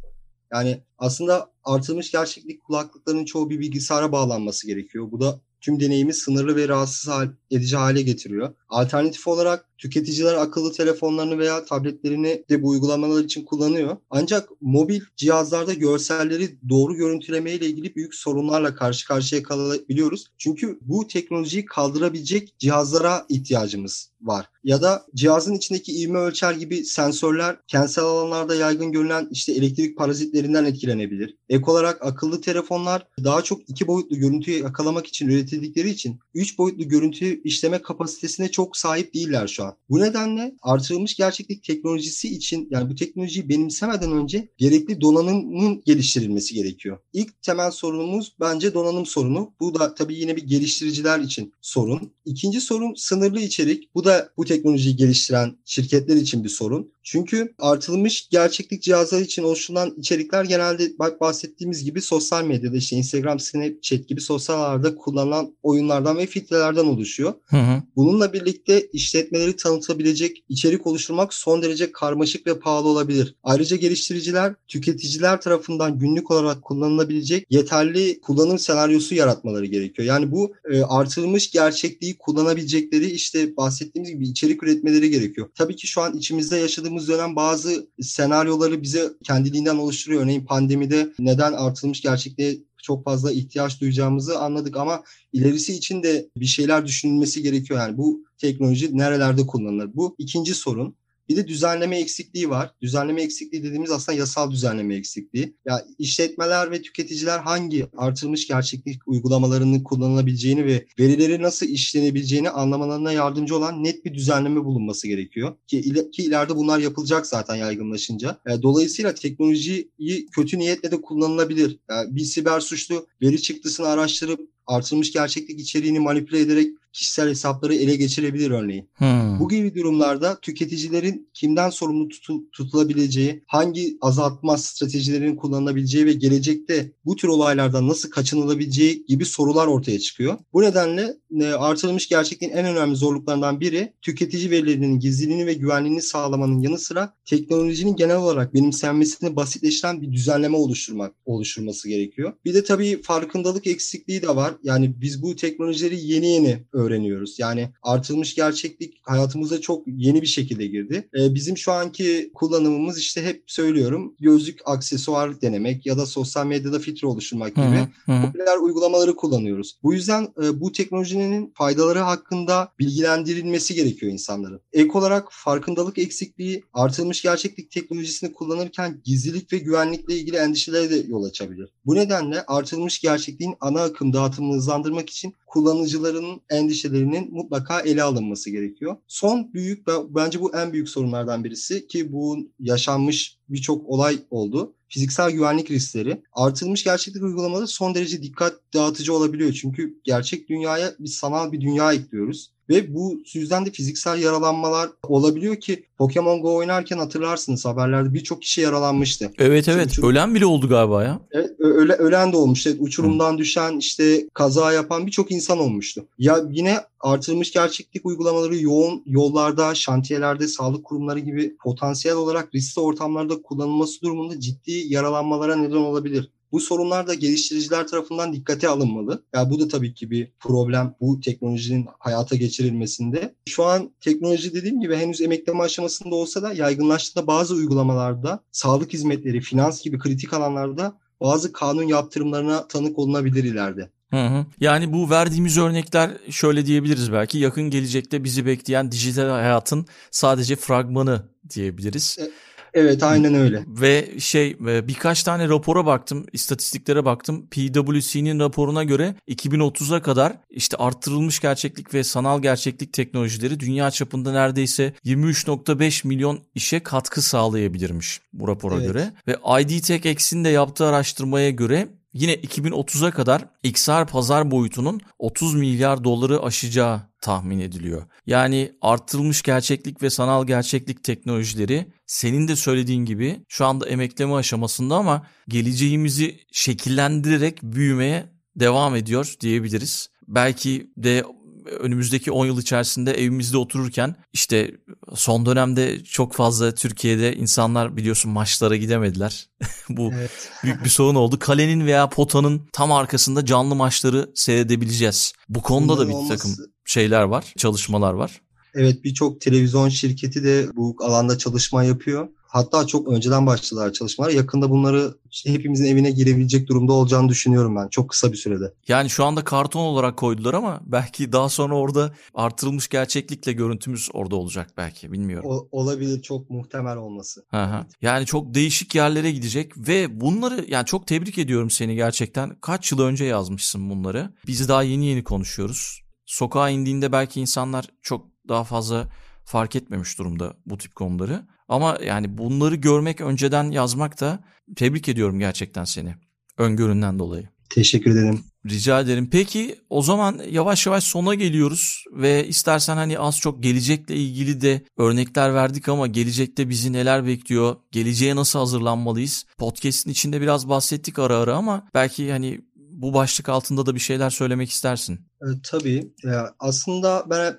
Yani aslında artırılmış gerçeklik kulaklıklarının çoğu bir bilgisayara bağlanması gerekiyor. Bu da tüm deneyimi sınırlı ve rahatsız edici hale getiriyor. Alternatif olarak tüketiciler akıllı telefonlarını veya tabletlerini de bu uygulamalar için kullanıyor. Ancak mobil cihazlarda görselleri doğru görüntüleme ile ilgili büyük sorunlarla karşı karşıya kalabiliyoruz. Çünkü bu teknolojiyi kaldırabilecek cihazlara ihtiyacımız var. Ya da cihazın içindeki ivme ölçer gibi sensörler kentsel alanlarda yaygın görülen işte elektrik parazitlerinden etkilenebilir. Ek olarak akıllı telefonlar daha çok iki boyutlu görüntüyü yakalamak için üretildikleri için üç boyutlu görüntü işleme kapasitesine çok çok sahip değiller şu an. Bu nedenle artırılmış gerçeklik teknolojisi için yani bu teknolojiyi benimsemeden önce gerekli donanımın geliştirilmesi gerekiyor. İlk temel sorunumuz bence donanım sorunu. Bu da tabii yine bir geliştiriciler için sorun. İkinci sorun sınırlı içerik. Bu da bu teknolojiyi geliştiren şirketler için bir sorun. Çünkü artılmış gerçeklik cihazları için oluşturulan içerikler genelde bak bahsettiğimiz gibi sosyal medyada işte Instagram, Snapchat gibi sosyal ağlarda kullanılan oyunlardan ve filtrelerden oluşuyor. Hı hı. Bununla birlikte işletmeleri tanıtabilecek içerik oluşturmak son derece karmaşık ve pahalı olabilir. Ayrıca geliştiriciler tüketiciler tarafından günlük olarak kullanılabilecek yeterli kullanım senaryosu yaratmaları gerekiyor. Yani bu e, artırılmış gerçekliği kullanabilecekleri işte bahsettiğimiz gibi içerik üretmeleri gerekiyor. Tabii ki şu an içimizde yaşadığımız dönem bazı senaryoları bize kendiliğinden oluşturuyor. Örneğin pandemide neden artırılmış gerçekliğe çok fazla ihtiyaç duyacağımızı anladık ama ilerisi için de bir şeyler düşünülmesi gerekiyor. Yani bu teknoloji nerelerde kullanılır? Bu ikinci sorun. Bir de düzenleme eksikliği var. Düzenleme eksikliği dediğimiz aslında yasal düzenleme eksikliği. Ya işletmeler ve tüketiciler hangi artırılmış gerçeklik uygulamalarının kullanılabileceğini ve verileri nasıl işlenebileceğini anlamalarına yardımcı olan net bir düzenleme bulunması gerekiyor. Ki, il- ki ileride bunlar yapılacak zaten yaygınlaşınca. E, dolayısıyla teknolojiyi kötü niyetle de kullanılabilir. Yani bir siber suçlu veri çıktısını araştırıp artırılmış gerçeklik içeriğini manipüle ederek kişisel hesapları ele geçirebilir örneğin. Hmm. Bu gibi durumlarda tüketicilerin kimden sorumlu tutul, tutulabileceği, hangi azaltma stratejilerinin kullanılabileceği ve gelecekte bu tür olaylardan nasıl kaçınılabileceği gibi sorular ortaya çıkıyor. Bu nedenle artırılmış gerçekliğin en önemli zorluklarından biri tüketici verilerinin gizliliğini ve güvenliğini sağlamanın yanı sıra teknolojinin genel olarak benimsenmesini basitleştiren bir düzenleme oluşturmak oluşturması gerekiyor. Bir de tabii farkındalık eksikliği de var. Yani biz bu teknolojileri yeni yeni öğreniyoruz. Yani artırılmış gerçeklik hayatımıza çok yeni bir şekilde girdi. Ee, bizim şu anki kullanımımız işte hep söylüyorum gözlük aksesuar denemek ya da sosyal medyada filtre oluşturmak gibi hı hı. popüler uygulamaları kullanıyoruz. Bu yüzden e, bu teknolojinin faydaları hakkında bilgilendirilmesi gerekiyor insanların. Ek olarak farkındalık eksikliği artırılmış gerçeklik teknolojisini kullanırken gizlilik ve güvenlikle ilgili endişelere de yol açabilir. Bu nedenle artırılmış gerçekliğin ana akım dağıtımını hızlandırmak için kullanıcıların endişelerinin mutlaka ele alınması gerekiyor. Son büyük bence bu en büyük sorunlardan birisi ki bu yaşanmış birçok olay oldu. Fiziksel güvenlik riskleri. Artırılmış gerçeklik uygulamaları son derece dikkat dağıtıcı olabiliyor. Çünkü gerçek dünyaya bir sanal bir dünya ekliyoruz. Ve bu yüzden de fiziksel yaralanmalar olabiliyor ki Pokemon Go oynarken hatırlarsınız haberlerde birçok kişi yaralanmıştı. Evet evet uçurum... ölen bile oldu galiba ya. Evet öle, ölen de olmuş. Evet, uçurumdan Hı. düşen işte kaza yapan birçok insan olmuştu. Ya yine artırılmış gerçeklik uygulamaları yoğun yollarda, şantiyelerde, sağlık kurumları gibi potansiyel olarak riskli ortamlarda kullanılması durumunda ciddi yaralanmalara neden olabilir. Bu sorunlar da geliştiriciler tarafından dikkate alınmalı. Ya yani bu da tabii ki bir problem bu teknolojinin hayata geçirilmesinde. Şu an teknoloji dediğim gibi henüz emekleme aşamasında olsa da yaygınlaştığında bazı uygulamalarda sağlık hizmetleri, finans gibi kritik alanlarda bazı kanun yaptırımlarına tanık olunabilir ileride. Hı hı. Yani bu verdiğimiz örnekler şöyle diyebiliriz belki yakın gelecekte bizi bekleyen dijital hayatın sadece fragmanı diyebiliriz. E, Evet aynen öyle. Ve şey e, birkaç tane rapora baktım, istatistiklere baktım. PwC'nin raporuna göre 2030'a kadar işte arttırılmış gerçeklik ve sanal gerçeklik teknolojileri dünya çapında neredeyse 23.5 milyon işe katkı sağlayabilirmiş bu rapora evet. göre. Ve ID Tech X'in de yaptığı araştırmaya göre Yine 2030'a kadar XR pazar boyutunun 30 milyar doları aşacağı tahmin ediliyor. Yani arttırılmış gerçeklik ve sanal gerçeklik teknolojileri senin de söylediğin gibi şu anda emekleme aşamasında ama geleceğimizi şekillendirerek büyümeye devam ediyor diyebiliriz. Belki de önümüzdeki 10 yıl içerisinde evimizde otururken işte son dönemde çok fazla Türkiye'de insanlar biliyorsun maçlara gidemediler. Bu evet. büyük bir sorun oldu. Kalenin veya potanın tam arkasında canlı maçları seyredebileceğiz. Bu konuda Bunların da bir olması... takım şeyler var, çalışmalar var. Evet birçok televizyon şirketi de bu alanda çalışma yapıyor. Hatta çok önceden başladılar çalışmalar. Yakında bunları hepimizin evine girebilecek durumda olacağını düşünüyorum ben çok kısa bir sürede. Yani şu anda karton olarak koydular ama belki daha sonra orada artırılmış gerçeklikle görüntümüz orada olacak belki bilmiyorum. O, olabilir çok muhtemel olması. Aha. Yani çok değişik yerlere gidecek ve bunları yani çok tebrik ediyorum seni gerçekten. Kaç yıl önce yazmışsın bunları. Biz daha yeni yeni konuşuyoruz. Sokağa indiğinde belki insanlar çok daha fazla fark etmemiş durumda bu tip konuları. Ama yani bunları görmek önceden yazmak da tebrik ediyorum gerçekten seni. Öngöründen dolayı. Teşekkür ederim. Rica ederim. Peki o zaman yavaş yavaş sona geliyoruz ve istersen hani az çok gelecekle ilgili de örnekler verdik ama gelecekte bizi neler bekliyor? Geleceğe nasıl hazırlanmalıyız? Podcast'in içinde biraz bahsettik ara ara ama belki hani bu başlık altında da bir şeyler söylemek istersin. E, tabii. E, aslında ben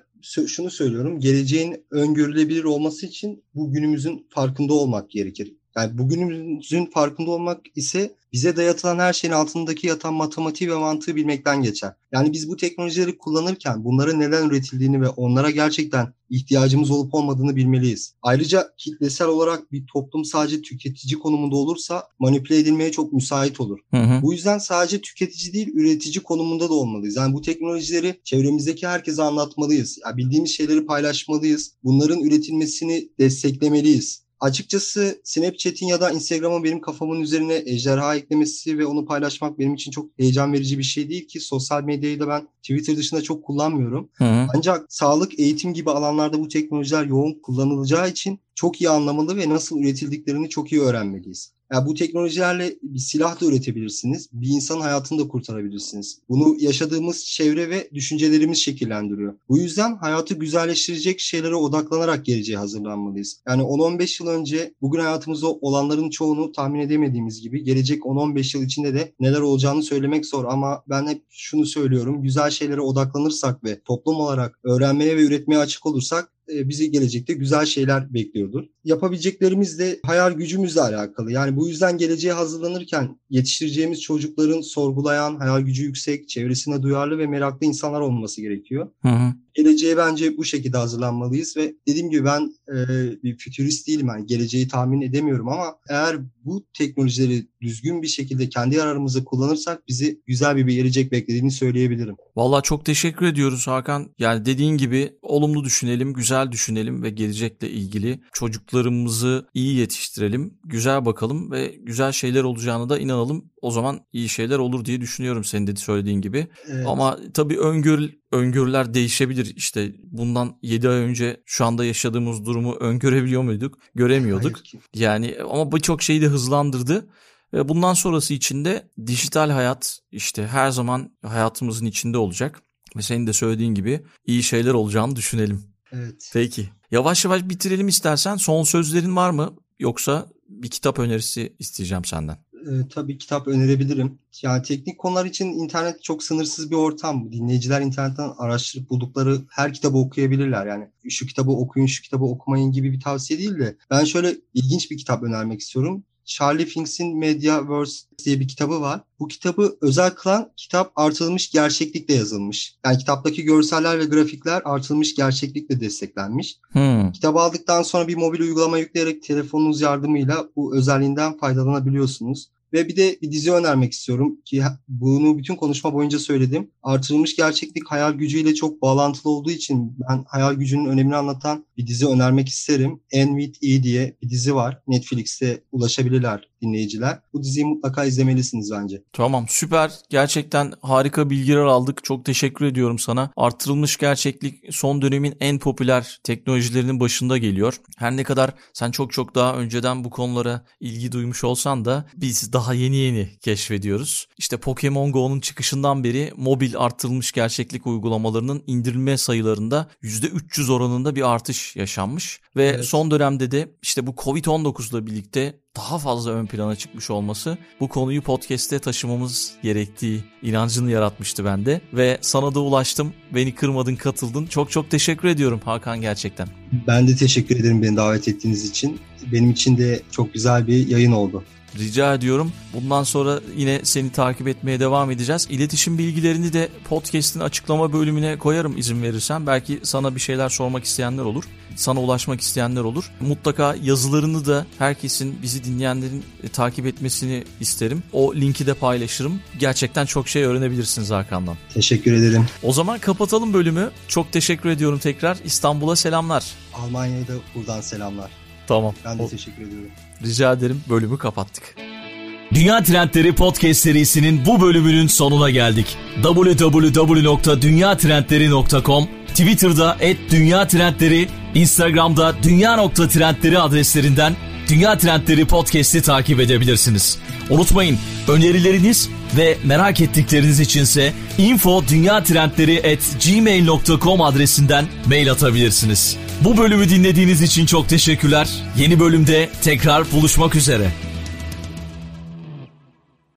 şunu söylüyorum. Geleceğin öngörülebilir olması için bugünümüzün farkında olmak gerekir. Yani bugünümüzün farkında olmak ise bize dayatılan her şeyin altındaki yatan matematiği ve mantığı bilmekten geçer. Yani biz bu teknolojileri kullanırken bunların neden üretildiğini ve onlara gerçekten ihtiyacımız olup olmadığını bilmeliyiz. Ayrıca kitlesel olarak bir toplum sadece tüketici konumunda olursa manipüle edilmeye çok müsait olur. Hı hı. Bu yüzden sadece tüketici değil üretici konumunda da olmalıyız. Yani bu teknolojileri çevremizdeki herkese anlatmalıyız. Yani bildiğimiz şeyleri paylaşmalıyız. Bunların üretilmesini desteklemeliyiz. Açıkçası Snapchat'in ya da Instagram'ın benim kafamın üzerine ejderha eklemesi ve onu paylaşmak benim için çok heyecan verici bir şey değil ki sosyal medyayı da ben Twitter dışında çok kullanmıyorum. Hı hı. Ancak sağlık, eğitim gibi alanlarda bu teknolojiler yoğun kullanılacağı için çok iyi anlamalı ve nasıl üretildiklerini çok iyi öğrenmeliyiz. Yani bu teknolojilerle bir silah da üretebilirsiniz. Bir insanın hayatını da kurtarabilirsiniz. Bunu yaşadığımız çevre ve düşüncelerimiz şekillendiriyor. Bu yüzden hayatı güzelleştirecek şeylere odaklanarak geleceğe hazırlanmalıyız. Yani 10-15 yıl önce bugün hayatımızda olanların çoğunu tahmin edemediğimiz gibi gelecek 10-15 yıl içinde de neler olacağını söylemek zor ama ben hep şunu söylüyorum. Güzel şeylere odaklanırsak ve toplum olarak öğrenmeye ve üretmeye açık olursak bizi gelecekte güzel şeyler bekliyordur. Yapabileceklerimiz de hayal gücümüzle alakalı. Yani bu yüzden geleceğe hazırlanırken yetiştireceğimiz çocukların sorgulayan, hayal gücü yüksek, çevresine duyarlı ve meraklı insanlar olması gerekiyor. Hı hı geleceğe bence bu şekilde hazırlanmalıyız ve dediğim gibi ben e, bir fütürist değilim. Yani geleceği tahmin edemiyorum ama eğer bu teknolojileri düzgün bir şekilde kendi yararımıza kullanırsak bizi güzel bir gelecek beklediğini söyleyebilirim. Vallahi çok teşekkür ediyoruz Hakan. Yani dediğin gibi olumlu düşünelim, güzel düşünelim ve gelecekle ilgili çocuklarımızı iyi yetiştirelim, güzel bakalım ve güzel şeyler olacağını da inanalım. O zaman iyi şeyler olur diye düşünüyorum senin de söylediğin gibi. Evet. Ama tabii öngör, öngörüler değişebilir. İşte bundan 7 ay önce şu anda yaşadığımız durumu öngörebiliyor muyduk? Göremiyorduk. Yani ama birçok şeyi de hızlandırdı. Ve bundan sonrası için de dijital hayat işte her zaman hayatımızın içinde olacak. Ve senin de söylediğin gibi iyi şeyler olacağını düşünelim. Evet. Peki. Yavaş yavaş bitirelim istersen. Son sözlerin var mı? Yoksa bir kitap önerisi isteyeceğim senden e, tabii kitap önerebilirim. Yani teknik konular için internet çok sınırsız bir ortam. Dinleyiciler internetten araştırıp buldukları her kitabı okuyabilirler. Yani şu kitabı okuyun, şu kitabı okumayın gibi bir tavsiye değil de ben şöyle ilginç bir kitap önermek istiyorum. Charlie Finks'in Mediaverse diye bir kitabı var. Bu kitabı özel kılan kitap artırılmış gerçeklikle yazılmış. Yani kitaptaki görseller ve grafikler artırılmış gerçeklikle desteklenmiş. Hmm. Kitabı aldıktan sonra bir mobil uygulama yükleyerek telefonunuz yardımıyla bu özelliğinden faydalanabiliyorsunuz. Ve bir de bir dizi önermek istiyorum ki bunu bütün konuşma boyunca söyledim. Artırılmış gerçeklik hayal gücüyle çok bağlantılı olduğu için ben hayal gücünün önemini anlatan bir dizi önermek isterim. En with E diye bir dizi var. Netflix'te ulaşabilirler dinleyiciler. Bu diziyi mutlaka izlemelisiniz bence. Tamam süper. Gerçekten harika bilgiler aldık. Çok teşekkür ediyorum sana. Artırılmış gerçeklik son dönemin en popüler teknolojilerinin başında geliyor. Her ne kadar sen çok çok daha önceden bu konulara ilgi duymuş olsan da biz daha yeni yeni keşfediyoruz. İşte Pokemon Go'nun çıkışından beri mobil artırılmış gerçeklik uygulamalarının indirilme sayılarında %300 oranında bir artış yaşanmış. Ve evet. son dönemde de işte bu Covid-19 ile birlikte daha fazla ön plana çıkmış olması bu konuyu podcast'te taşımamız gerektiği inancını yaratmıştı bende. Ve sana da ulaştım. Beni kırmadın, katıldın. Çok çok teşekkür ediyorum Hakan gerçekten. Ben de teşekkür ederim beni davet ettiğiniz için. Benim için de çok güzel bir yayın oldu. Rica ediyorum. Bundan sonra yine seni takip etmeye devam edeceğiz. İletişim bilgilerini de podcast'in açıklama bölümüne koyarım izin verirsen. Belki sana bir şeyler sormak isteyenler olur. Sana ulaşmak isteyenler olur. Mutlaka yazılarını da herkesin bizi dinleyenlerin e, takip etmesini isterim. O linki de paylaşırım. Gerçekten çok şey öğrenebilirsiniz Hakan'dan. Teşekkür ederim. O zaman kapatalım bölümü. Çok teşekkür ediyorum tekrar. İstanbul'a selamlar. Almanya'ya da buradan selamlar. Tamam. Ben de o... teşekkür ediyorum. Rica ederim. Bölümü kapattık. Dünya Trendleri Podcast serisinin bu bölümünün sonuna geldik. www.dünyatrendleri.com Twitter'da et Dünya Trendleri, Instagram'da Dünya.Trendleri adreslerinden Dünya Trendleri Podcast'i takip edebilirsiniz. Unutmayın önerileriniz ve merak ettikleriniz içinse info gmail.com adresinden mail atabilirsiniz. Bu bölümü dinlediğiniz için çok teşekkürler. Yeni bölümde tekrar buluşmak üzere.